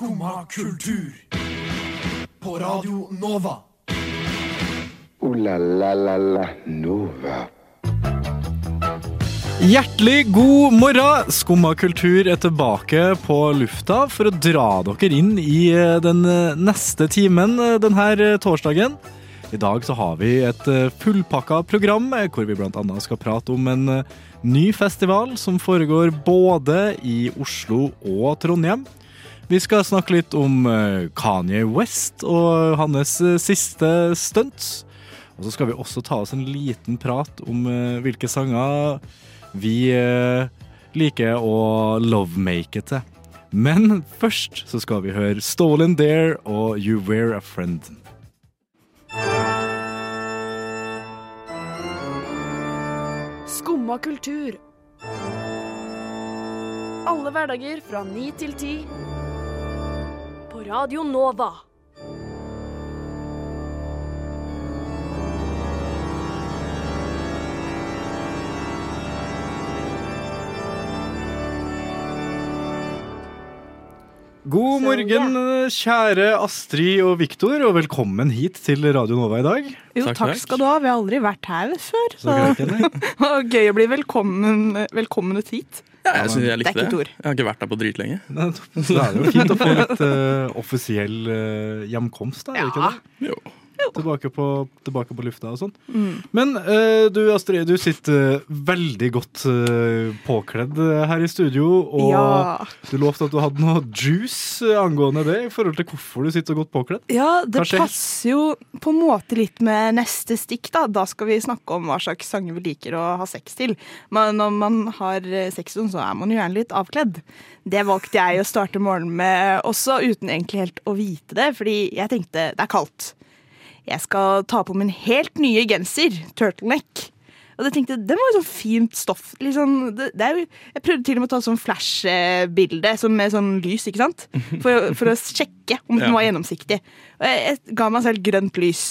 Skumma kultur. På Radio Nova. O-la-la-la-la Nova. Hjertelig god morgen! Skumma kultur er tilbake på lufta for å dra dere inn i eh, den eh, neste timen eh, denne torsdagen. I dag så har vi et fullpakka program hvor vi bl.a. skal prate om en ny festival som foregår både i Oslo og Trondheim. Vi skal snakke litt om eh, Kanye West og hans eh, siste stunt. Og så skal vi også ta oss en liten prat om eh, hvilke sanger vi liker å lovemake til. Men først så skal vi høre Stolen Dare og You Were a Friend. Skumma kultur. Alle hverdager fra ni til ti. Radio Nova. God morgen, kjære Astrid og Viktor, og velkommen hit til Radio Nova i dag. Jo, Takk, skal du ha. Vi har aldri vært her før. Så Så greit, det var gøy å bli velkommen, velkommen hit. Ja, jeg synes jeg Det er likte ikke det. et ord. Jeg har ikke vært der på dritlenge. Så det er jo fint å få litt uh, offisiell uh, hjemkomst, da, er det ikke Ja. det? Jo. Tilbake på, tilbake på lufta og sånn. Mm. Men uh, du Astrid, du sitter veldig godt uh, påkledd eh, her i studio, og Ja. du lovte at du hadde noe juice eh, angående det, i forhold til hvorfor du sitter så godt påkledd. ja, det Kanskje? passer jo på en måte litt med neste stikk, da. Da skal vi snakke om hva slags sanger vi liker å ha sex til. Men når man har eh, sex, så er man jo gjerne litt avkledd. Det valgte jeg å starte morgenen med også, uten egentlig helt å vite det, fordi jeg tenkte det er kaldt. Jeg skal ta på min helt nye genser, turtleneck. Og jeg tenkte, Den var jo sånn fint stoff. Liksom, det, det er jo, jeg prøvde til og med å ta sånn flash-bilde sånn med sånn lys, ikke sant? For, for å sjekke om den Ja. var gjennomsiktig. Og jeg, jeg ga meg selv grønt lys.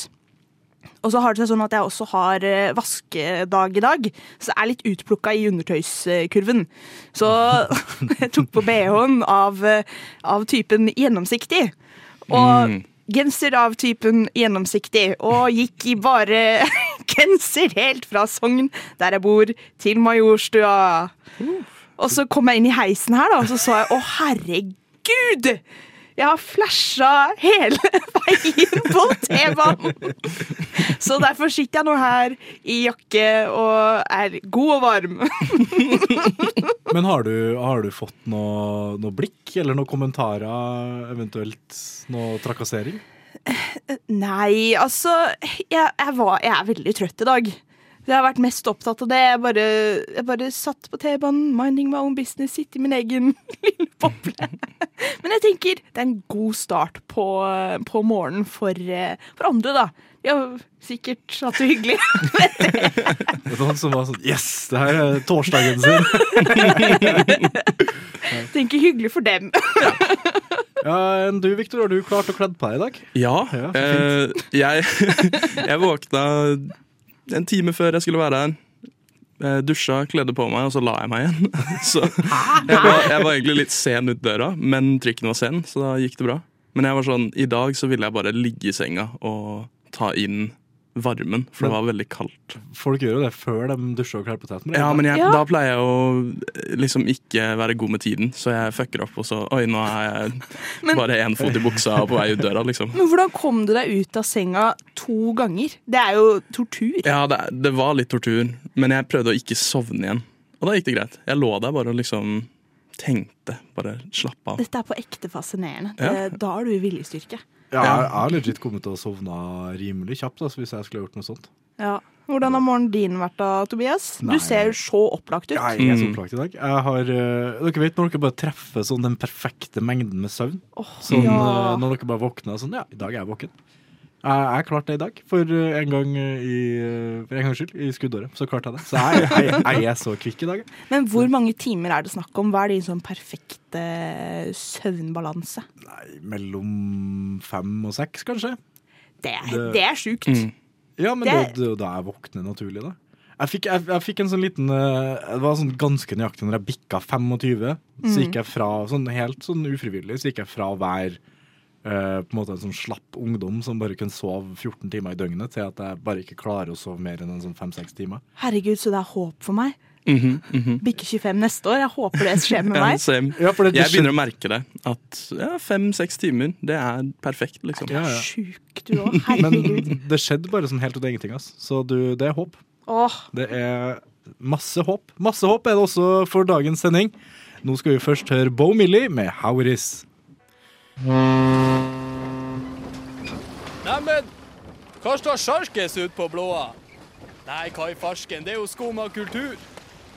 Og så har det seg sånn at jeg også har eh, vaskedag i dag, så jeg er litt utplukka i undertøyskurven. Så jeg tok på BH-en av, eh, av typen gjennomsiktig. Og Mm. Genser av typen gjennomsiktig, og gikk i bare genser helt fra Sogn, der jeg bor, til Majorstua. Og så kom jeg inn i heisen her, da, og så så jeg å herregud! Jeg har flasha hele veien på T-banen! Så derfor sitter jeg nå her i jakke og er god og varm. Men har du, har du fått noe, noe blikk, eller noen kommentarer, eventuelt noe trakassering? Nei, altså jeg, jeg, var, jeg er veldig trøtt i dag. Jeg har vært mest opptatt av det. Jeg bare, jeg bare satt på T-banen, minding my own business, sitte i min egen lille boble. Men jeg tenker det er en god start på, på morgenen for, eh, for andre, da. De har sikkert hatt det hyggelig. Det var noen som var sånn Yes, det her er torsdagen sin! tenker hyggelig for dem. Ja, enn du, Viktor, har du klart å kledd på deg i dag? Ja. Ja, eh, jeg, jeg våkna en time før jeg skulle være her. Eh, dusja, kledde på meg, og så la jeg meg igjen. Så jeg var, jeg var egentlig litt sen ut døra, men trykken var sen, så da gikk det bra. Men jeg var sånn, i dag så ville jeg bare ligge i senga og ta inn varmen, for det var veldig kaldt. Folk gjør jo det før de dusjer og kler på teten. Ja, men jeg, Ja. da pleier jeg å eh, liksom ikke være god med tiden, så jeg fucker opp, og så Oi, nå er jeg Men- bare én fot i buksa og på vei ut døra, liksom. Men hvordan kom du deg ut av senga to ganger? Det er jo tortur. Ja, det, det var litt tortur, men jeg prøvde å ikke sovne igjen. Og da gikk det greit. Jeg lå der bare og liksom tenkte. Bare slapp av. Dette er på ekte fascinerende. Det, Da har du viljestyrke. Ja, jeg har legit kommet til å sovne rimelig kjapt altså, hvis jeg skulle gjort noe sånt. Ja. Hvordan har morgenen din vært da, Tobias? Nei. Du ser jo så opplagt ut. Ja, jeg er så Mm. opplagt i dag. Jeg har, uh, dere vet når dere bare treffer sånn den perfekte mengden med søvn? Oh, Sånn, ja. uh, Når dere bare våkner sånn, ja, i dag er jeg våken. Jeg klarte det i dag, for eh, en gang eh, i, eh, for en gang skyld, i skuddåret. Så klarte jeg det. Så jeg, jeg, jeg er så kvikk i dag. Men hvor mange timer er det snakk om? Hva er din sånn perfekte søvnbalanse? Nei, mellom fem og seks, kanskje. Det Det- det er sjukt. Mm. Ja, men det, er jo da jeg våkner naturlig, da. Jeg fikk, jeg, jeg fikk en sånn liten Det var sånn ganske nøyaktig når jeg bikka 25. Så gikk jeg fra, sånn helt sånn ufrivillig, så gikk jeg fra å være eh, på en måte en sånn slapp ungdom som bare kunne sove 14 timer i døgnet, til at jeg bare ikke klarer å sove mer enn en sånn 5-6 timer. Herregud, så det er håp for meg. Mhm, mhm. Bikke 25 neste år. Jeg håper det skjer med meg. Ja, for det, Jeg begynner å merke det. At ja, fem-seks timer, det er perfekt, liksom. ja, ja. Sjuk du òg. Herregud. Men det skjedde bare sånn helt ut av ingenting. ass. Så du, det er håp. Åh, Det er masse håp. Masse håp er det også for dagens sending. Nå skal vi først høre Bo Millie med How It Is. Neimen, hva står sjarkes ut på blåa? Nei, hva i farsken, det er jo skum kultur.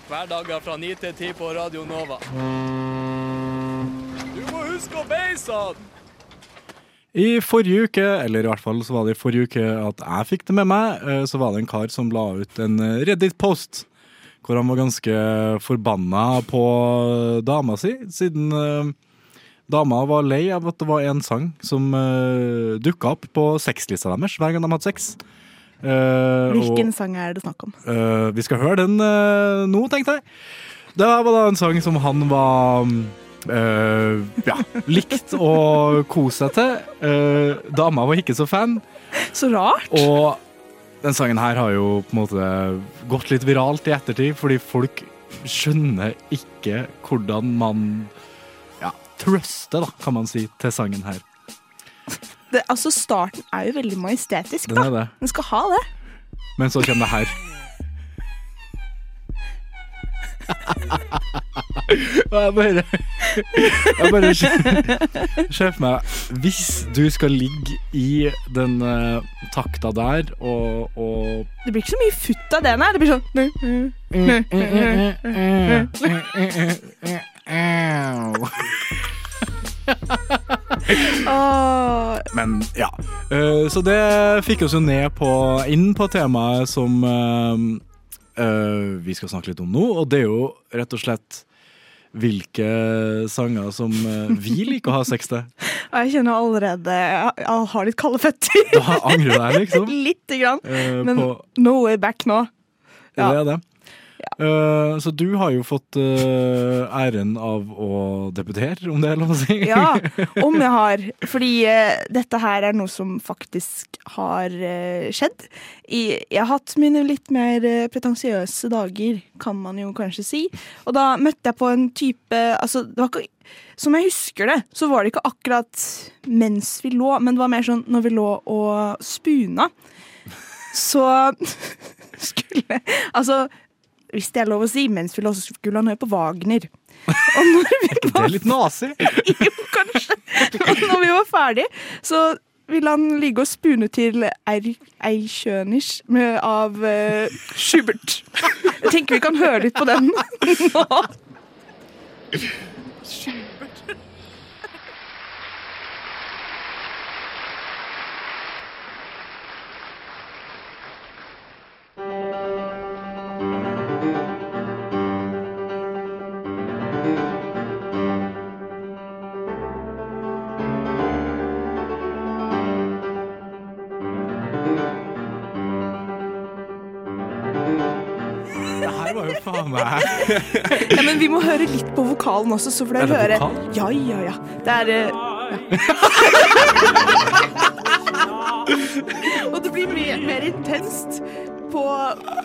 Hverdager fra ni til ti på Radio Nova. Du må huske å beise han! I forrige uke, eller i hvert fall så var det i forrige uke at jeg fikk det med meg, eh, så var det en kar som la ut en Reddit-post. Hvor han var ganske forbanna på dama si, siden eh, dama var lei av at det var en sang som uh, dukka opp på sexlista deres hver gang de hadde sex. Eh, og- hvilken sang er det snakk om? Uh, vi skal høre den uh, nå, tenkte jeg. Det var da en sang som han var eh, ja, likt å kose seg til. Eh, dama var ikke så fan. Så rart. Og den sangen her har jo på en måte gått litt viralt i ettertid, fordi folk skjønner ikke hvordan man ja, truster, da, kan man si, til sangen her. Det, altså, starten er jo veldig majestetisk, Den da. er det. Den skal ha det. Men så kommer det her. Jeg bare Jeg bare ser for meg Hvis du skal ligge i den uh, takta der og, og Det blir ikke så mye futt av det, nei. Det blir sånn Men ja. Eh, så det fikk oss jo ned på inn på temaet som eh, eh, vi skal snakke litt om nå, og det er jo rett og slett hvilke sanger som vi liker å ha sex til. jeg kjenner allerede Jeg har litt kalde føtter. Da angrer du deg, liksom. Lite grann. Men på, no way back nå. Ja. det er det. Eh, så du har jo fått uh, æren av å debutere, om det er lov å si. Ja, om jeg har. Fordi uh, dette her er noe som faktisk har skjedd. I, jeg har hatt mine litt mer pretensiøse dager, kan man jo kanskje si. Og da møtte jeg på en type altså, det var ikke, Som jeg husker det, så var det ikke akkurat mens vi lå, men det var mer sånn når vi lå og spuna. Så skulle Altså, hvis det er lov å si, mens vi lå, så skulle han høre på Wagner. Og når vi Det er litt nazi. jo, kanskje. Og når vi var ferdig, så ville han ligge og spune til Eichhörnich av uh, Schubert. Jeg tenker vi kan høre litt på den nå. Meg Ja, men vi må høre litt på vokalen også, så får Er dere høre. vokal? Ja, ja, ja. Det er eh, ja. Og det blir mye mer intenst på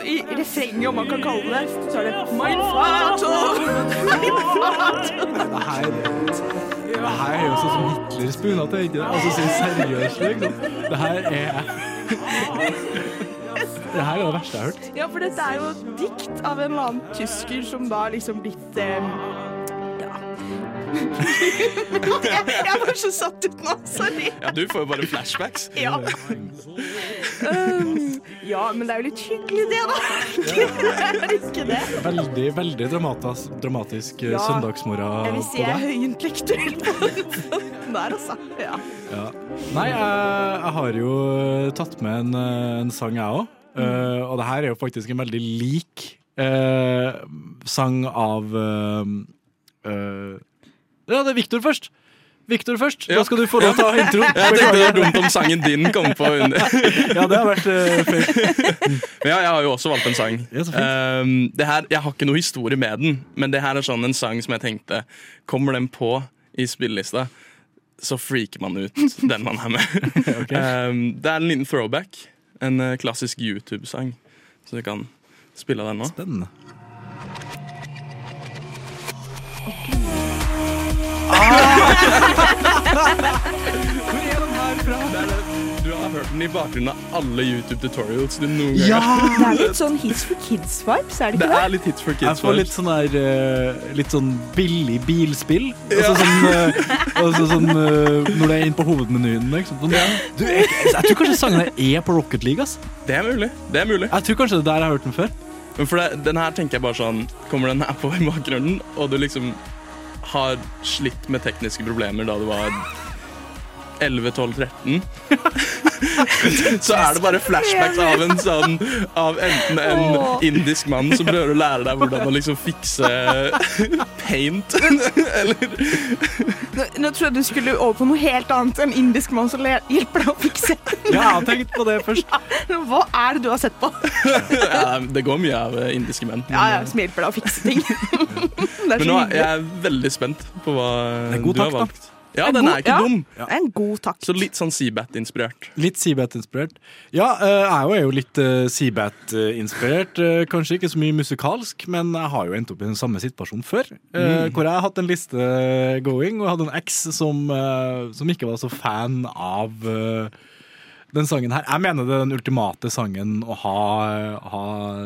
i refrenget, om man kan kalle det. Så er det Mein Vater, mein Vater. Det her Det her er jo sånn som Hitlers bunad, ikke det? Altså, så seriøst, liksom. Det her er Det her er det verste jeg har hørt. Ja, for dette er jo dikt av en eller annen tysker som da liksom blitt eh, Ja. jeg, jeg var så satt ut nå, sorry. Ja, du får jo bare flashbacks. Ja. Um, ja, men det er jo litt hyggelig, det, da. det er ikke det. Veldig, veldig dramatisk, dramatisk eh, Ja, søndagsmorgen Jeg vil si jeg er høyintellektuell på den der, altså. Ja. Ja. Nei, jeg, jeg har jo tatt med en, eh, en sang, jeg òg. Og det her er jo faktisk en veldig lik uh, sang av uh, Ja, det er Victor først. Victor først. Ja. Da skal du få lov til å ta introen. Jeg tenkte det var dumt om sangen din kom på under. Ja, det har vært uh, feil. Men ja, jeg har jo også valgt en sang. Ja. Um, det her, jeg har ikke noe historie med den, men det her er sånn en sang som jeg tenkte Kommer den på i spillelista, så freaker man ut den man er med. um, det er en liten throwback. En eh, klassisk YouTube-sang. Så vi kan spille den nå. Spennende. Du har hørt den i bakgrunnen av alle YouTube-tutorials du noen gang Ja! har. Det er litt sånn Hits for Kids-vibes, er det Det ikke det? er litt hits for Jeg kids. får litt sånn der uh, Litt sånn billig bilspill. Altså sånn, uh, altså sånn uh, Når det er inne på hovedmenyen. Liksom. Sånn, du, jeg, jeg tror kanskje sangen her er på Rocket League. Ass. Det er mulig. Det er mulig. Jeg tror kanskje det er der jeg har hørt den før. Men for det, den her tenker jeg bare sånn Kommer den her på i bakgrunnen, og du liksom har slitt med tekniske problemer da du var 11, 12, 13 Så er det bare flashbacks av en sånn Av enten en indisk mann som prøver å lære deg hvordan å liksom fikse paint, eller Nå, nå trodde jeg du skulle over på noe helt annet enn indisk mann som hjelper deg å fikse. Ja, jeg har tenkt på det først. Hva er det du har sett på? ja, Det går mye av eh, indiske menn. Ja, ja, Som hjelper deg å fikse ting. Det er Men nå er jeg veldig spent på hva du har takt, da. valgt. Ja, den god- er ikke ja. dum. Er en god takt. Så litt sånn Seabat-inspirert. Litt Seabat-inspirert. Ja, eh, jeg er jo litt uh, Seabat-inspirert. Eh, kanskje ikke så mye musikalsk, men jeg har jo endt opp i den samme situasjonen før. Mm. Hvor jeg har hatt en liste going, og hadde en eks som, eh, som ikke var så fan av eh, den sangen her. Jeg mener det er den ultimate sangen å ha, ha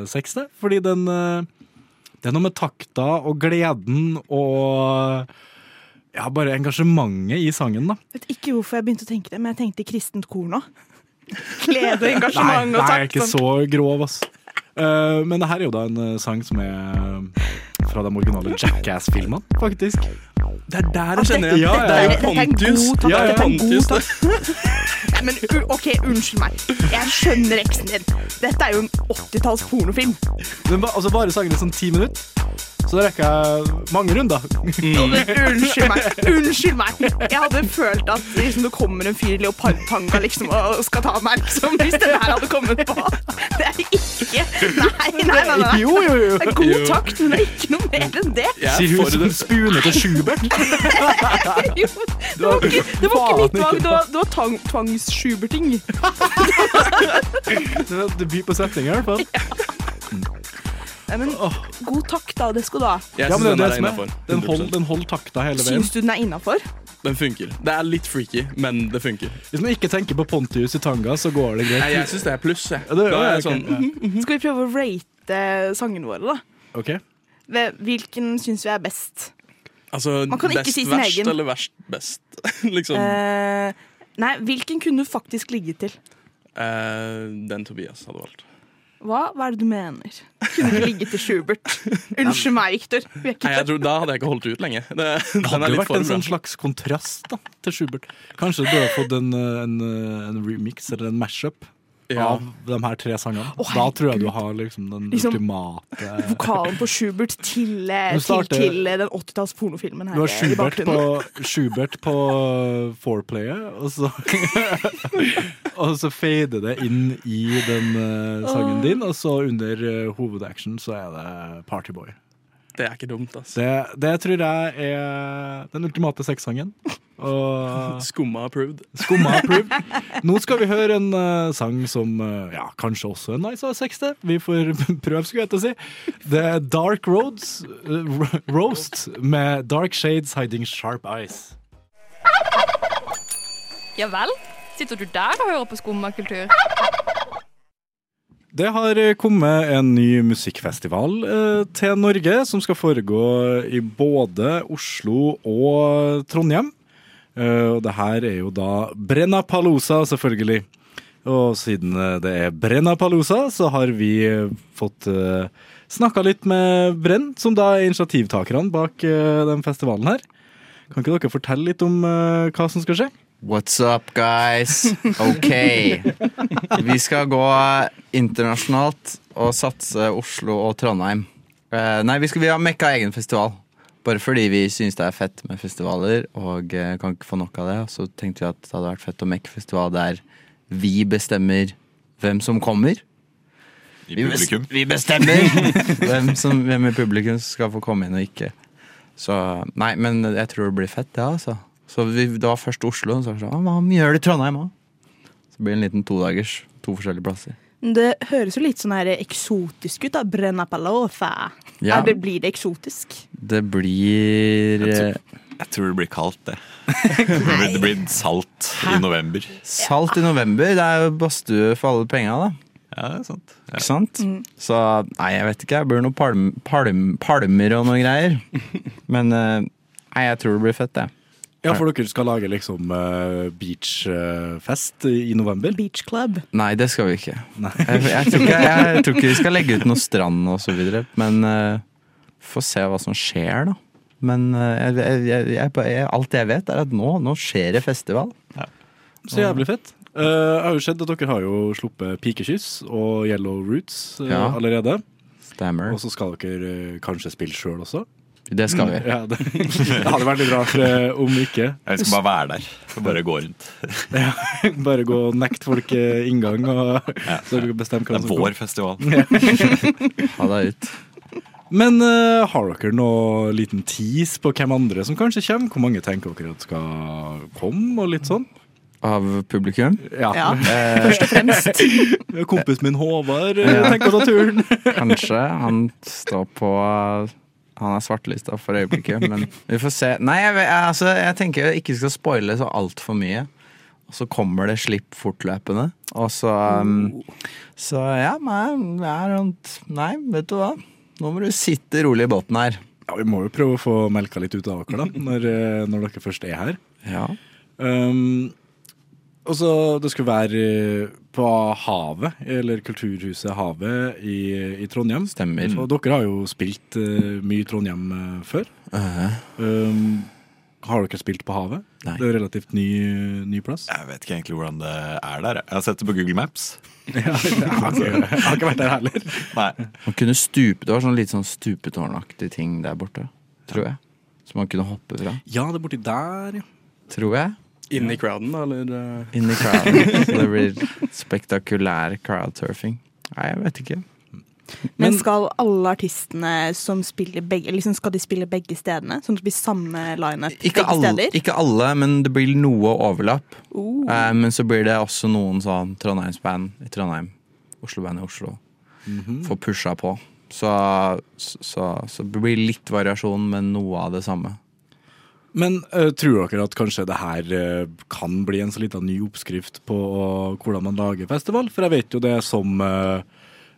sex til, fordi den eh, Det er noe med takta og gleden og ja, bare engasjementet i sangen, da. Jeg vet ikke hvorfor jeg begynte å tenke det, men jeg tenkte kristent kor nå. Glede Nei, engasjement nei, og jeg er ikke sånn. så grov, ass. Uh, men det her er jo da en uh, sang som er eh, fra de originale Jackass-filmene, faktisk. Det er der jeg kjenner igjen. Ja, ja, Det er Pontius. takt, Ja, ja, Pontius, men OK, unnskyld meg. Jeg skjønner eksen din. Dette er jo en 80-talls pornofilm. Men, altså bare sangen i sånn ti minutter. Så da rekker jeg mange runder. Mm. Unnskyld meg. Unnskyld meg. Jeg hadde følt at liksom, det kommer en fyr i leopardtanga liksom, og skal ta meg, liksom, hvis den her hadde kommet på. Det er ikke Nei, nei, nei. nei. Jo, jo, jo. Det er god Jo. takt, men det er ikke noe mer enn det. Sier er hun som det. spune til Schubert. Jo, det var ikke, det var ikke mitt valg, det var, det var tvang, tvangsschuberting. Det byr på setninger, i hvert fall. Nei, men god takt, da. Det skal du ha. Jeg Ja, men det er den det er som er. innafor. Den holder den hold takta hele veien. Syns du den er innafor? Den funker. Det er litt freaky, men det funker. Hvis man ikke tenker på Pontius i tanga, så går det Nei, greit. jeg syns det er pluss. Jeg. Ja, det- Da er jeg ok, sånn ja. Skal vi prøve å rate sangene våre, da? Ok. Hvilken syns vi er best? Altså, Man kan ikke best si sin verst egen. eller verst best. liksom. Eh, nei, hvilken kunne du faktisk ligget til? Eh, den Tobias hadde valgt. Hva, hva er det du mener? Kunne ikke ligget til Schubert. Unnskyld meg, Victor. Nei, jeg tror, Da hadde jeg ikke holdt ut lenge. Det, Det hadde jo vært en sånn slags kontrast da, til Schubert. Kanskje du burde fått en, eh, en, eh, en remix eller en mashup Ja. av de her tre sangene. Oh, da tror jeg du har liksom den Liksom- ultimate Vokalen på Schubert til, starter, til, til eh, den 80-talls pornofilmen her Du har eh, Schubert på. Schubert på uh, foreplayet, og så Og så fader det inn i den uh, sangen din, og så under uh, hovedaction så er det Partyboy. Det er ikke dumt, altså. Det, det tror jeg er den ultimate sexsangen. Og Skumma approved. Skumma approved. Nå skal vi høre en uh, sang som uh, ja, kanskje også er nice av sex det. Vi får prøve, skulle jeg til å si. Det er Dark Roads uh, Roast med Dark Shades Hiding Sharp Eyes. Ja vel? Sitter du der og hører på skummakultur? Det har kommet en ny musikkfestival eh, til Norge, som skal foregå i både Oslo og Trondheim. Eh, og det her er jo da Brenna Palosa, selvfølgelig. Og siden eh, det er Brenna Palosa, så har vi eh, fått eh, snakka litt med Brenn, som da er initiativtakerne bak eh, den festivalen her. Kan ikke dere fortelle litt om eh, hva som skal skje? What's up, guys? Ok. Vi skal gå internasjonalt og satse Oslo og Trondheim. Eh, nei, vi, skal, vi har mekka egen festival. Bare fordi vi syns det er fett med festivaler og eh, kan ikke få nok av det. Og så tenkte vi at det hadde vært fett å mekke festival der vi bestemmer hvem som kommer. I publikum. vi bestemmer hvem, som, hvem i publikum som skal få komme inn og ikke. Så nei, men jeg tror det blir fett, det, altså. Så vi, det var først Oslo, og så sa sånn «Ah, Hva gjør det i Trondheim òg? Så blir det en liten todagers. To forskjellige plasser. Det høres jo litt sånn her eksotisk ut, da. Brenna palofa. Ja. Eller blir det eksotisk? Det blir Jeg eh, Jeg tror det blir kaldt, det. Det blir, det blir salt i november. Salt i november. Det er jo badstue for alle penga, da. Ja, det er sant. Ja. Ikke sant? Så nei, jeg vet ikke. Det blir noen palm, palm, palmer og noen greier. Men eh, nei, jeg tror det blir fett, det. Ja, for dere skal lage liksom uh, beachfest i november? Beach club. Nei, det skal vi ikke. Jeg, jeg, tror, ikke jeg tror ikke vi skal legge ut noe strand og så videre. Men uh, få se hva som skjer, da. Men uh, jeg, jeg, jeg, jeg, jeg, alt jeg vet, er at nå, nå skjer det festival. Så jævlig fett. Uh, jeg har jo sett at dere har jo sluppet Pikekyss og Yellow Roots uh, Ja. allerede. Stammer. Og så skal dere eh, kanskje spille sjøl også? Det skal vi. Ja, det, det hadde vært litt rart eh, om ikke. Jeg skal bare være der. Skal bare gå rundt. Ja, Bare gå og nekte folk eh, inngang, og så bestemme hva Det er vår festival. Ha deg ut. Men uh, har dere noe liten tease på hvem andre som kanskje kommer? Hvor mange tenker dere at skal komme, og litt sånn? Av publikum? Ja. Ja, Eh, først og fremst. Kompisen min Håvard Ja. tenker å ta turen. Kanskje. Han står på Han er svartelista for øyeblikket, men vi får se. Nei, jeg, altså, jeg tenker jeg ikke skal spoile så altfor mye. Og så kommer det slipp fortløpende. Og så um, Så ja, nei, Nei, vet du hva. Nå må du sitte rolig i båten her. Ja, Vi må jo prøve å få melka litt ut av dere, da, når, eh, når dere først er her. Ja. Um, og så Det skulle være på Havet, eller Kulturhuset Havet i, i Trondheim. Stemmer. Og dere har jo spilt uh, mye i Trondheim uh, før. Uh, Um, har dere spilt på havet? Nei. Det er jo relativt ny, ny plass. Jeg vet ikke egentlig hvordan det er der. Jeg har sett det på Google Maps. Ja, jeg, har ikke, jeg har ikke vært der heller. Nei. man kunne stupe Det var sånn litt sånn stupetårnaktig ting der borte. Tror jeg. Som man kunne hoppe fra. Ja, det er borti der, ja. Tror jeg. Inn i crowden, da, eller? Inni crowden. Så det blir spektakulær crowdsurfing. Nei, jeg vet ikke. Men skal alle artistene som spiller begge liksom Skal de spille begge stedene? Sånn at det blir samme lineup Ikke begge alle, steder? ikke alle, men det blir noe overlapp. Oh. Eh, men så blir det også noen sånn Trondheimsband i Trondheim. Oslo-band i Oslo. Får pusha på. Så, så, så det blir litt variasjon, men noe av det samme. Men uh, tror dere at kanskje det her uh, kan bli en så liten ny oppskrift på hvordan man lager festival? For jeg vet jo det som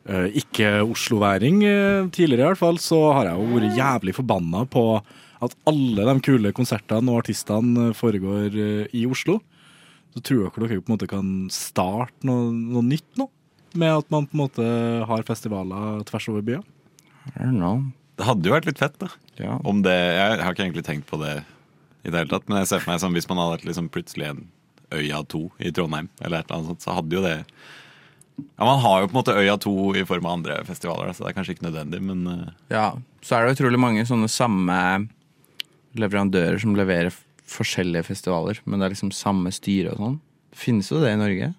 ikke-osloværing, uh, tidligere i hvert fall, så har jeg jo vært jævlig forbanna på at alle de kule konsertene og artistene foregår i Oslo. Så tror dere dere på en måte kan starte noe, noe nytt nå? Med at man på en måte har festivaler tvers over byen? I don't know. Det hadde jo vært litt fett, da. Ja. Om det, jeg har ikke egentlig tenkt på det i det hele tatt, men jeg ser for meg som hvis man hadde hatt liksom plutselig en Øya 2 i Trondheim, eller et eller annet sånt, så hadde jo det Ja, Man har jo på en måte Øya 2 i form av andre festivaler, så det er kanskje ikke nødvendig, men eh, ja. Så er det utrolig mange sånne samme leverandører som leverer forskjellige festivaler, men det er liksom samme styre og sånn. Finnes jo det i Norge,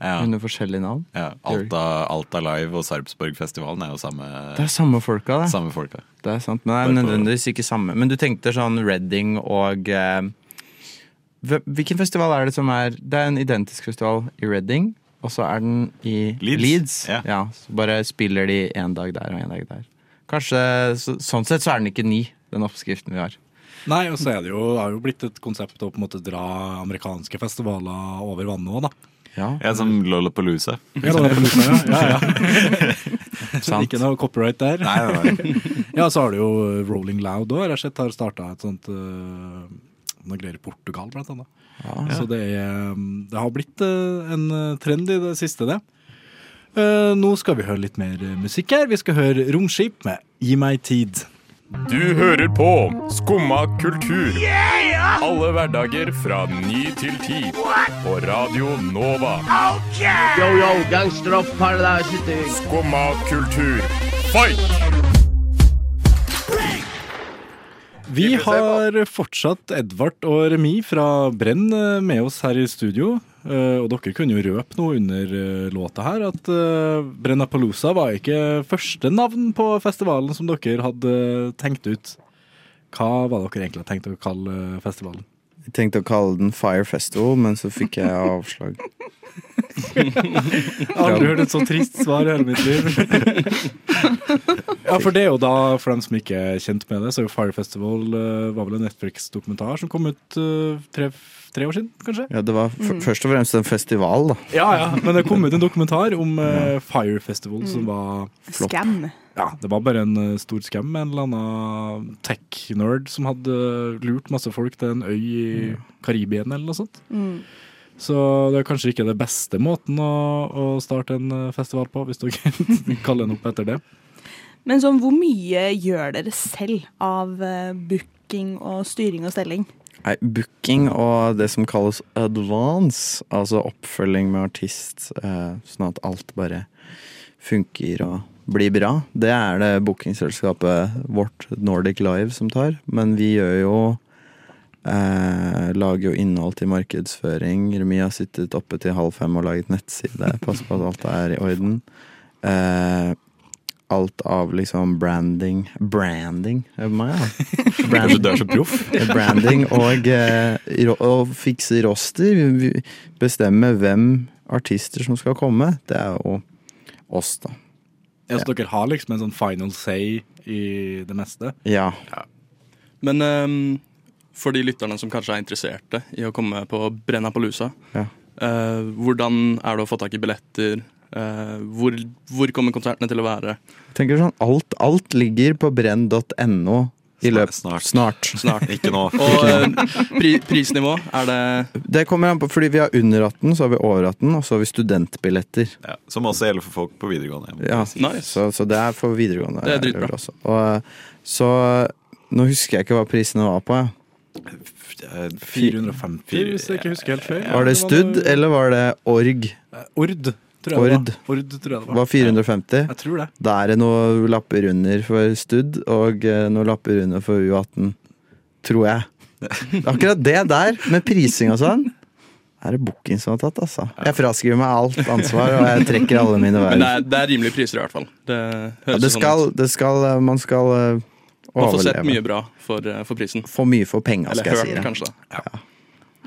ja. under forskjellige navn. ja Alta, Alta Live og Sarpsborgfestivalen er jo samme, Det er samme folka, det. samme folka. Det er sant, men det er nødvendigvis ikke samme. Men du tenkte sånn Reading og eh, Hvilken festival er det som er Det er en identisk festival i Reading, og så er den i Leeds. Ja. så bare spiller de en dag der og en dag der. Kanskje, så, Sånn sett så er den ikke ni, den oppskriften vi har. Nei, og så er det jo, det har jo blitt et konsept å på en måte dra amerikanske festivaler over vannet òg, da. Ja, er som Lollapalooza. Ja, Lollapalooza, ja. ja, ja. sant. Ikke noe copyright der. Nei, nei, nei. Ja, så har du jo Rolling Loud òg. Jeg har sett har starta et sånt uh, noe greier i Portugal, blant annet. Så det, er, um, det har blitt eh, en eh, trend i det siste, det. Eh, nå skal vi høre litt mer eh, musikk her. Vi skal høre Romskip med Gi meg tid. Du hører på Skumma kultur. Alle hverdager fra ny til ti. På Radio Nova. Yo, yo, gangsteropp, paradise Skumma kultur. Fight! Vi har fortsatt Edvard og Remi fra Brenn eh, med oss her i studio. Eh, Og dere kunne jo røpe noe under eh, låta her, at eh, Brennapalooza var ikke første navn på festivalen som dere hadde tenkt ut. Hva var dere egentlig tenkt å kalle festivalen? Jeg tenkte å kalle den Fire Festival, men så fikk jeg avslag. Aldri hørt et så trist svar i hele mitt liv. ja, for det er jo da, for dem som ikke er kjent med det, så er jo Fire Festival eh, var vel en Netflix-dokumentar som kom ut eh, tre, tre år siden, kanskje? Ja, det var mm. først og fremst en festival, da. Ja, ja, men det kom ut en dokumentar om uh, Fire Festival som var Flott. Scam. Ja, det var bare en stor skam med en eller annen tech-nerd som hadde lurt masse folk til en øy i Karibien eller noe sånt. Mm. Så det er kanskje ikke det beste måten å, å starte en eh, festival på, hvis dere kaller den opp etter det. Men sånn, hvor mye gjør dere selv av eh, booking og styring og stelling? Nei, booking og det som kalles advance, altså oppfølging med artist, eh, sånn at alt bare funker og blir bra, det er det bookingselskapet vårt Nordic Live som tar. Men vi gjør jo eh, Lager jo innhold til markedsføring. Remi har sittet oppe til halv fem og laget nettside. Pass på at alt er i orden. Eh, alt av liksom branding Branding meg, ja. Du er så proff? Branding og, eh, og fikse roster. Bestemme hvem artister som skal komme. Det er jo oss, da. Ja, så dere har liksom en sånn final say i det meste? Ja. Men ehm, for de lytterne som kanskje er interesserte i å komme på Brennapalooza, Ja. Uh, hvordan er det å få tak i billetter? Uh, hvor, hvor kommer konsertene til å være? Jeg tenker sånn, alt, alt ligger på brenn.no i løpet Snart. Snart. Snart. Ikke nå. Og eh, pri, prisnivå, er det Det kommer an på, fordi vi har under 18, så har vi over 18, og så har vi studentbilletter. Ja, som også gjelder for folk på videregående. Ja, Nice. så, så det er for videregående. Det er dritbra. Og, så nå husker jeg ikke hva prisene var på. Ja. 450, hvis jeg ikke husker helt feil. Var det Stud, eller var det Org? Ord, tror jeg Ord. det var. Ord, tror jeg det var. Var 450? Jeg tror det. Da er det noen lapper under for Stud, og eh, noen lapper under for U18. Tror jeg. Akkurat det der, med prising og sånn, er det booking som har tatt, altså. Jeg fraskriver meg alt ansvar, og jeg trekker alle mine Men verv. det er, det er rimelige priser, i hvert fall. Det høres Ja, jo det sånn skal, ut. det skal, man skal eh, Man får sett mye bra for, eh, for prisen. For mye for penga, Eller skal jeg si. det. kanskje. da.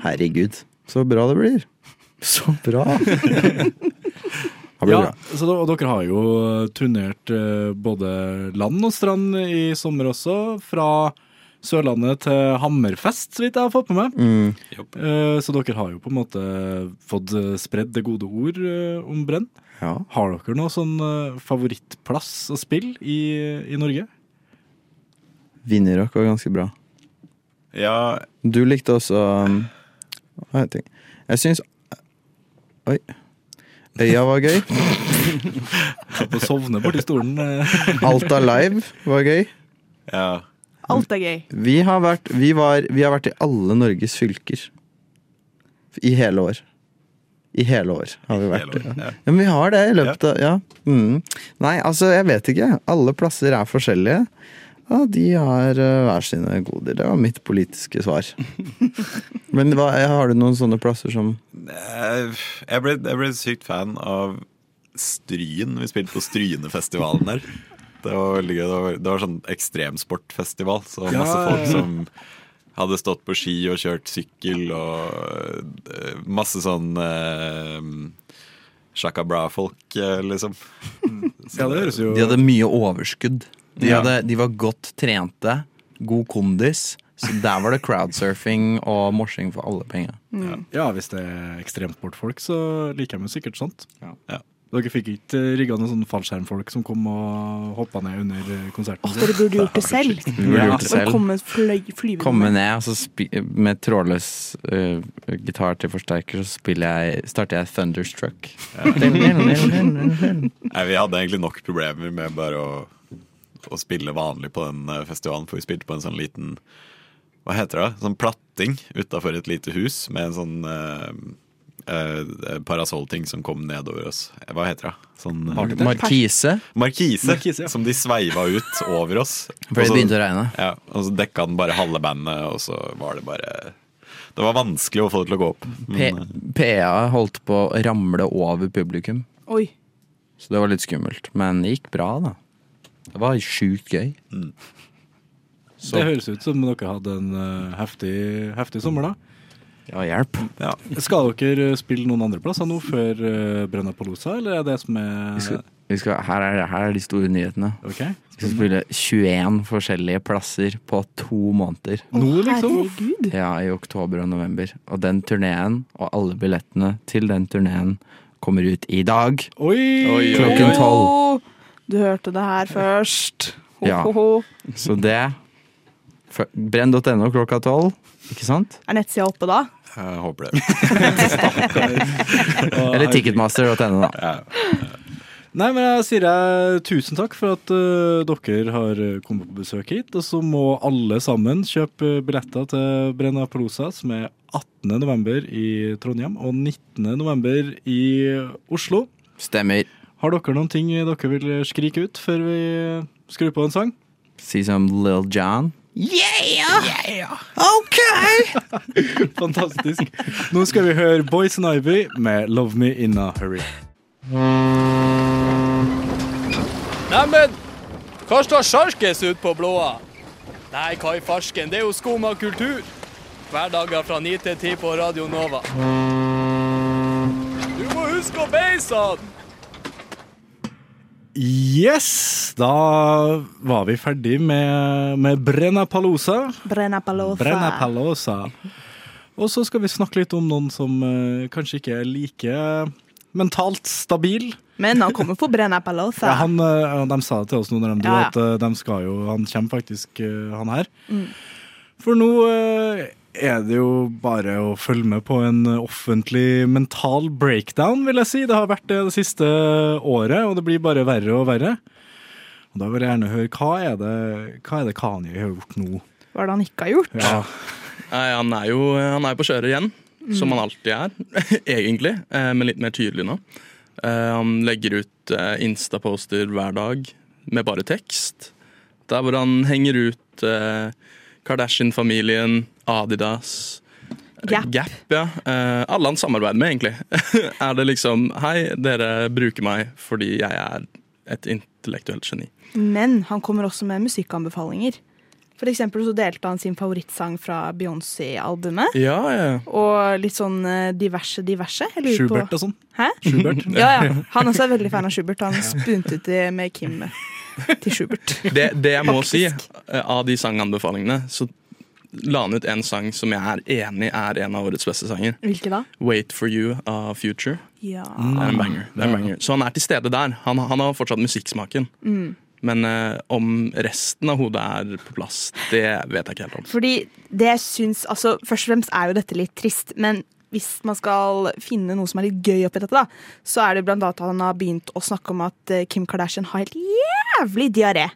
Herregud, så bra det blir. Så bra. Ja, bra. så da, og dere har jo turnert eh, både land og strand i sommer også. Fra Sørlandet til Hammerfest, så vidt jeg har fått med meg. Mm. Eh, Så dere har jo på en måte fått eh, spredd det gode ord eh, om Brenn. Ja. Har dere noe sånn eh, favorittplass å spille i, i Norge? Vinnerrock var ganske bra. Ja, Du likte også um, hva heter det? Jeg syns Oi. Øya var gøy. Satt og sovne borti stolen. eh. Alta Live var gøy. ja. Alt er gøy. Vi har vært, vi var, vi har vært i alle Norges fylker. I hele år. I hele år har vi vært. År, ja. Ja, men vi har det i løpet av Ja. Mm. Nei, altså, jeg vet ikke. Alle plasser er forskjellige. Ja, de har uh, hver sine goder. Det var mitt politiske svar. Men hva, har du noen sånne plasser som Eh, Jeg ble, jeg ble sykt fan av Stryn. Vi spilte på Strynefestivalen der. Det var veldig gøy. Det var, det var sånn ekstremsportfestival. Så masse ja, folk som hadde stått på ski og kjørt sykkel, og eh, masse sånn eh, Shaka Bra-folk, eh, liksom. Ja, det høres jo De hadde mye overskudd. De, Ja. hadde, de var godt trente, god kondis. Så der var det crowdsurfing og morsing for alle penger. Ja, hvis det er ekstremt sportfolk, så liker de sikkert sånt. Ja. Dere fikk ikke rigga noen sånne fallskjermfolk som kom og hoppa ned under konserten? Åh, dere burde gjort det selv. ja. gjort det selv. komme fly, Komme ned og så spi med trådløs uh, gitar til forsterker, så jeg, starter jeg Thunderstruck. Nei, vi hadde egentlig nok problemer med bare å, å spille vanlig på den eh, festivalen, for vi spilte på en sånn liten Hva heter det? Sånn platting utafor et lite hus med en sånn eh, eh, parasollting som kom nedover oss. Hva heter det? Sånn, Mar Markise? Markise, Markise, ja. Som de sveiva ut over oss. For det begynte å regne. Ja, og så dekka den bare halve bandet, og så var det bare Det var vanskelig å få det til å gå opp. Men, eh, PA holdt på å ramle over publikum, Oi. så det var litt skummelt. Men det gikk bra, da. Det var sjukt gøy. Så- Det høres ut som dere hadde en eh, heftig, heftig sommer, da. Ja, hjelp. ja. Skal dere spille noen andre plasser nå før uh, Brenna-Palosa, eller er det som er Vi skal, vi skal, her, er, her er de store nyhetene. Ok. Vi skal spille 21 forskjellige plasser på to måneder. Nå, liksom? Herregud. Ja, i oktober og november. Og den turneen, og alle billettene til den turneen, kommer ut i dag. Oi, Klokken tolv. Du hørte det her først. Ho, Ja. ho, ho. Så det Brenn.no klokka tolv, ikke sant? Er nettsida oppe da? Jeg håper det. Eller ticketmaster.no, da. Ja. Nei, men jeg sier jeg tusen takk for at uh, dere har kommet på besøk hit. Og så må alle sammen kjøpe billetter til Brenna Palosa, som er 18. november i Trondheim og 19. november i Oslo. Stemmer. Har dere noen ting dere vil skrike ut før vi skrur på en sang? Si som little John. Fantastisk. Nå skal vi høre Boys and Ivy med 'Love Me In A Hurry'. Neimen, hva står sjarkes ut på blåa? Nei, hva i farsken, det er jo skum av kultur. Hverdager fra 9 til 10 på Radio Nova. Du må huske å beise han! Yes! Da var vi ferdig med, med Brenna Palosa. Brenna palosa. Brenna Palosa. Og så skal vi snakke litt om noen som uh, kanskje ikke er like mentalt stabil. Men han kommer for Brenna palosa. Ja, han, uh, de sa det til oss nå når de dro, Ja, at uh, de skal jo Han kommer faktisk, han her. Mm. For nå er det jo bare å følge med på en offentlig mental breakdown, vil jeg si. Det har vært det det siste året, og det blir bare verre og verre. Og Da vil jeg gjerne høre, hva er det, hva er det Kanye har gjort nå? Hva er det han ikke har gjort? Ja. Nei, han er jo han er på kjøret igjen, som han alltid er, egentlig. eh, Men litt mer tydelig nå. Eh, Han legger ut instaposter Insta-poster hver dag med bare tekst. Der hvor han henger ut eh, Kardashian-familien, Adidas, Gap. Gap ja. Eh, Alle han samarbeider med, egentlig. er det liksom Hei, dere bruker meg fordi jeg er et intellektuelt geni. Men han kommer også med musikkanbefalinger. For eksempel så delte han sin favorittsang fra Beyoncé-albumet. Ja, ja. Og litt sånn eh, diverse, diverse. Jeg Schubert på- og sånn. Hæ? Schubert. Ja, ja. Han også er veldig fan av Schubert. Han spunte ut med Kim til Schubert. Det, det jeg må si, eh, av de sanganbefalingene, så la han ut en sang som jeg er enig er en av årets beste sanger. Hvilke da? 'Wait for You' av Future. Ja. Det er en banger. Det er en banger. Så han er til stede der. Han, han har fortsatt musikksmaken. Mm. Men eh, om resten av hodet er på plass, det vet jeg ikke helt om. Fordi det jeg syns altså, Først og fremst er jo dette litt trist, men hvis man skal finne noe som er litt gøy oppi dette, da, så er det blant annet at han har begynt å snakke om at eh, Kim Kardashian har helt jævlig diaré.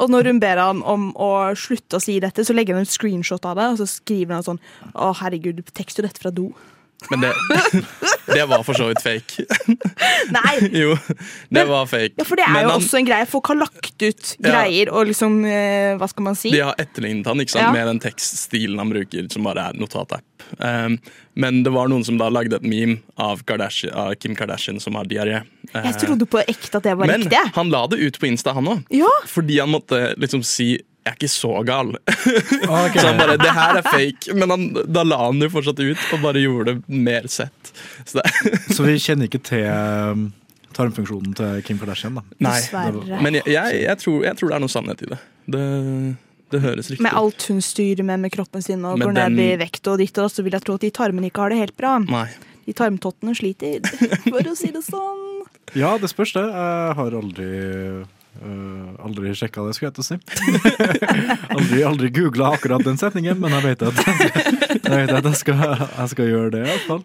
Og når hun ber han om å slutte å si dette, så legger han ut screenshot av det, og så skriver han sånn Å, herregud, du tekster jo dette fra do. Men det, det var for så vidt fake. Nei! Jo, det var fake. Ja, For det er Men jo han- også en greie. Folk har lagt ut Ja. greier og liksom eh, Hva skal man si? De har etterlignet han ikke sant? Ja. med den tekststilen han bruker, som bare er notatapp. Um, men det var noen som da lagde et meme av, Kardashian, av Kim Kardashian som har diaré. Jeg Uh, trodde på ekte at det var men riktig. Men han la det ut på Insta, han òg. Ja. Fordi han måtte liksom si 'jeg er ikke så gal'. så han bare 'det her er fake', men han, da la han det jo fortsatt ut og bare gjorde det mer sett. Så det, Så vi kjenner ikke til um, tarmfunksjonen til Kim Kardashian, da. nei. Dessverre. Men jeg, jeg, jeg, tror, jeg tror det er noe sannhet i det. Det, det høres riktig Med alt hun styrer med med kroppen sin og går ned i vekt og ditt og så vil jeg tro at de tarmene ikke har det helt bra. Nei. De tarmtottene sliter, for å si det sånn. Ja, det spørs det. Jeg har aldri uh, aldri sjekka det, skulle jeg til å si. aldri aldri googla akkurat den setningen, men jeg vet at jeg, vet at jeg, skal, jeg skal gjøre det, i hvert fall.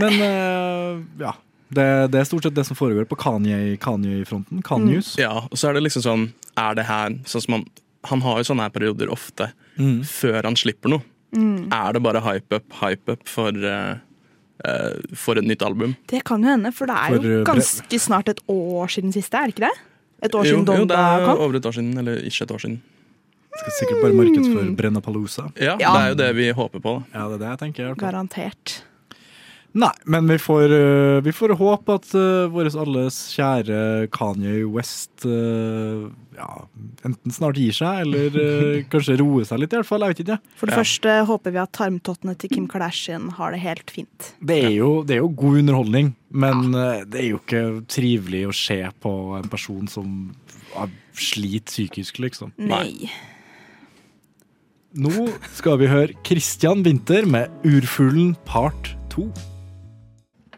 Men uh, ja. Det, det er stort sett det som foregår på Kanye- Kanye-fronten. Kanyus. Ja, og så er det liksom sånn Er det her sånn som han Han har jo sånne her perioder ofte Mm. før han slipper noe. Mm. Er det bare hype up, hype up for, eh, for et nytt album. Det kan jo hende, for det er For, jo uh, ganske snart et år siden siste, er det ikke det? Et år Jo, siden jo, det er kom? over et år siden, eller ikke et år siden. Skal sikkert bare markedsføre Brennapalooza. Ja, Ja. det er jo det vi håper på. da. Ja, det er det jeg tenker. hvert. Garantert. Nei, men vi får, øh, vi får håpe at uh, vår alles kjære Kanye West uh, ja, enten snart gir seg, eller uh, kanskje roer seg litt, i hvert fall. Jeg vet ikke. For det Ja. første håper vi at tarmtottene til Kim Kardashian har det helt fint. Det er, jo, det er jo god underholdning, men øh, det er jo ikke trivelig å se på en person som har sliter psykisk, liksom. Nei. Nå skal vi høre Christian Winther med 'Urfuglen part 2'.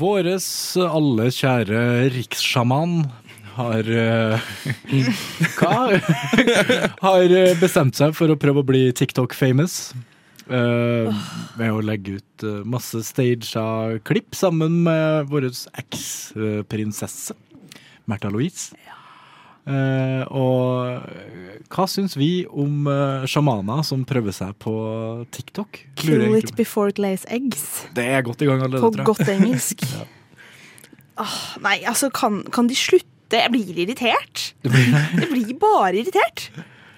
Våres alle kjære rikssjaman har uh, Hva? har øh, bestemt seg for å prøve å bli TikTok-famous. Uh, med å legge ut uh, masse staged klipp sammen med vår eks-prinsesse Märtha Louise. Eh, og hva syns vi om uh, sjamaner som prøver seg på TikTok? Kill it before it lays eggs. Det er godt i gang allerede, På tror jeg. godt engelsk. Åh, nei, altså, kan, kan de slutte? Jeg blir irritert. Jeg blir bare irritert.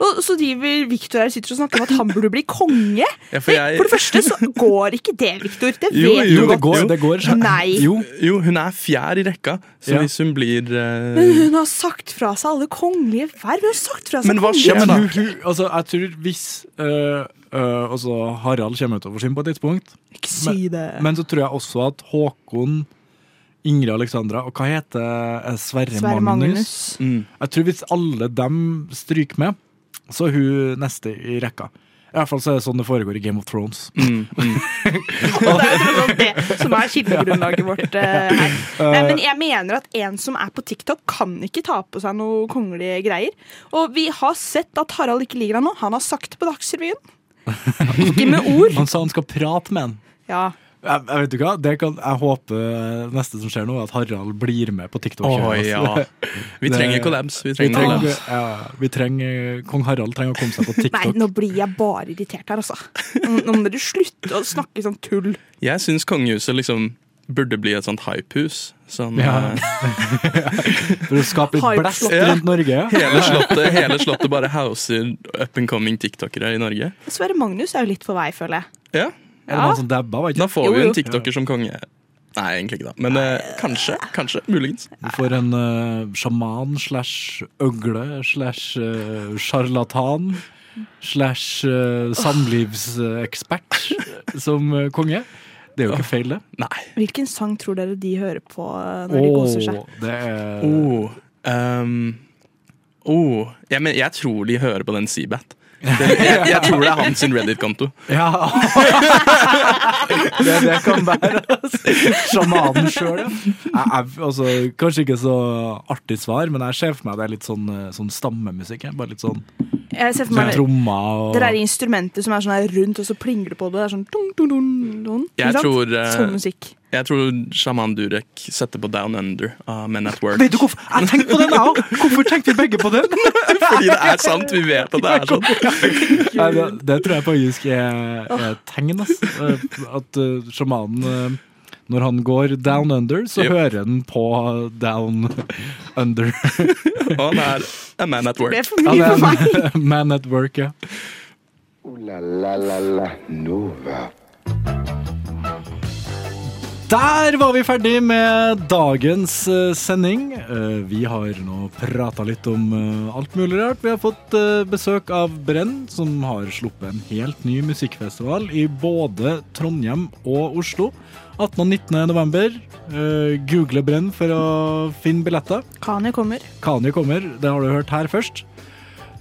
Og så driver Victor her og sitter og snakker om at han burde bli konge. Ja, for jeg- For det første så går ikke det, Victor. Det vet Jo, du jo, godt. det går. Nei. Jo, jo, hun er fjær i rekka, så Ja. hvis hun blir uh... Men hun har sagt fra seg alle kongelige verv. Hun har sagt fra seg Men hva kongelige skjer med men hun, hun, altså, jeg tror hvis uh, altså, Harald kommer ut sin på et tidspunkt Ikke si det. Men så tror jeg også at Håkon, Ingrid Alexandra og hva heter eh, Sverre, Sverre Magnus? Magnus. Mm. Jeg tror hvis alle dem stryker med, så er hun neste i rekka. I hvert fall så er det sånn det foregår i Game of Thrones. mm, mm. Og det er det som er kildegrunnlaget vårt eh, her. Men jeg mener at en som er på TikTok, kan ikke ta på seg noe kongelige greier. Og vi har sett at Harald ikke liker han nå. Han har sagt det på Dagsrevyen. Ikke med ord. Han sa han skal prate med han. Ja. Jeg, jeg vet du hva, det kan, jeg håper neste som skjer nå, er at Harald blir med på TikTok. Oh, ja. Vi trenger collabs, vi trenger collabs. Ja, vi trenger, Kong Harald trenger å komme seg på Nei, TikTok. nå blir jeg bare irritert her, altså. Nå må dere slutte å snakke sånn tull. Jeg syns kongehuset liksom burde bli et sånt hypehus. Sånn, Ja. eh, For å skape litt blæst blest rundt Norge. hele, slottet, hele slottet bare houser up and coming tiktokere i Norge. Sverre Magnus er jo litt på vei, føler jeg. Ja, Er det han som dabba, var Da får vi jo. en tiktoker som konge. Nei, egentlig ikke da. Men eh, kanskje. Kanskje. Muligens. Vi får en eh, sjaman slash øgle slash eh, sjarlatan slash eh, samlivsekspert som eh, konge. Det er jo ikke feil, det. Nei. Hvilken sang tror dere de hører på når de koser seg? Åh, det er Oh, um, oh. Jeg, men, jeg tror de hører på den Seabat. Jeg, jeg tror det er hans Reddit-konto. Ja! det, det kan være altså. sjamanen sjøl, ja. Altså, kanskje ikke så artig svar, men jeg ser for meg det er litt sånn, eh, sånn stammemusikk. Bare litt sånn, Jeg ser for sånn meg og Det der instrumentet som er sånn her rundt, og så plinger det på det. Det er sånn dun, dun, dun, dun. Jeg tror, eh, Sånn musikk. Jeg tror sjaman Durek setter på Down Under av Men at Work. Vet du hvorfor? Jeg tenkte på den, jeg òg! Hvorfor tenkte vi begge på den? Fordi det er sant. Vi vet at det er sånn. Nei, det, det tror jeg faktisk er, er tegn. ass. Eh, At uh, sjamanen uh, Når han går down under, så Yep. hører han på down under. Og han er a man at work. Det er for Han mye er for meg. en man at work, ja. Oh, la la la la Nova. Der var vi ferdig med dagens eh, sending. Eh, vi har nå prata litt om eh, alt mulig rart. Vi har fått besøk av Brenn, som har sluppet en helt ny musikkfestival i både Trondheim og Oslo. 18. og 19. november. Google Brenn for å finne billetter. Kanye kommer. Kanye kommer, det har du hørt her først.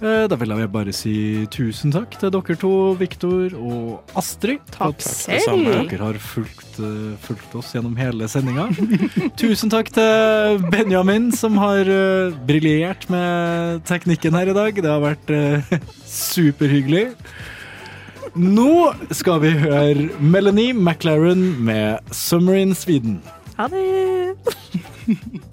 Eh, Da vil jeg bare si tusen takk til dere to, Viktor og Astrid. Takk at selv. Dere har fulgt, eh, fulgt oss gjennom hele sendinga. tusen takk til Benjamin, som har eh, briljert med teknikken her i dag. Det har vært superhyggelig. Nå skal vi høre Melanie McLaren med 'Summer in Sweden'. Ha det!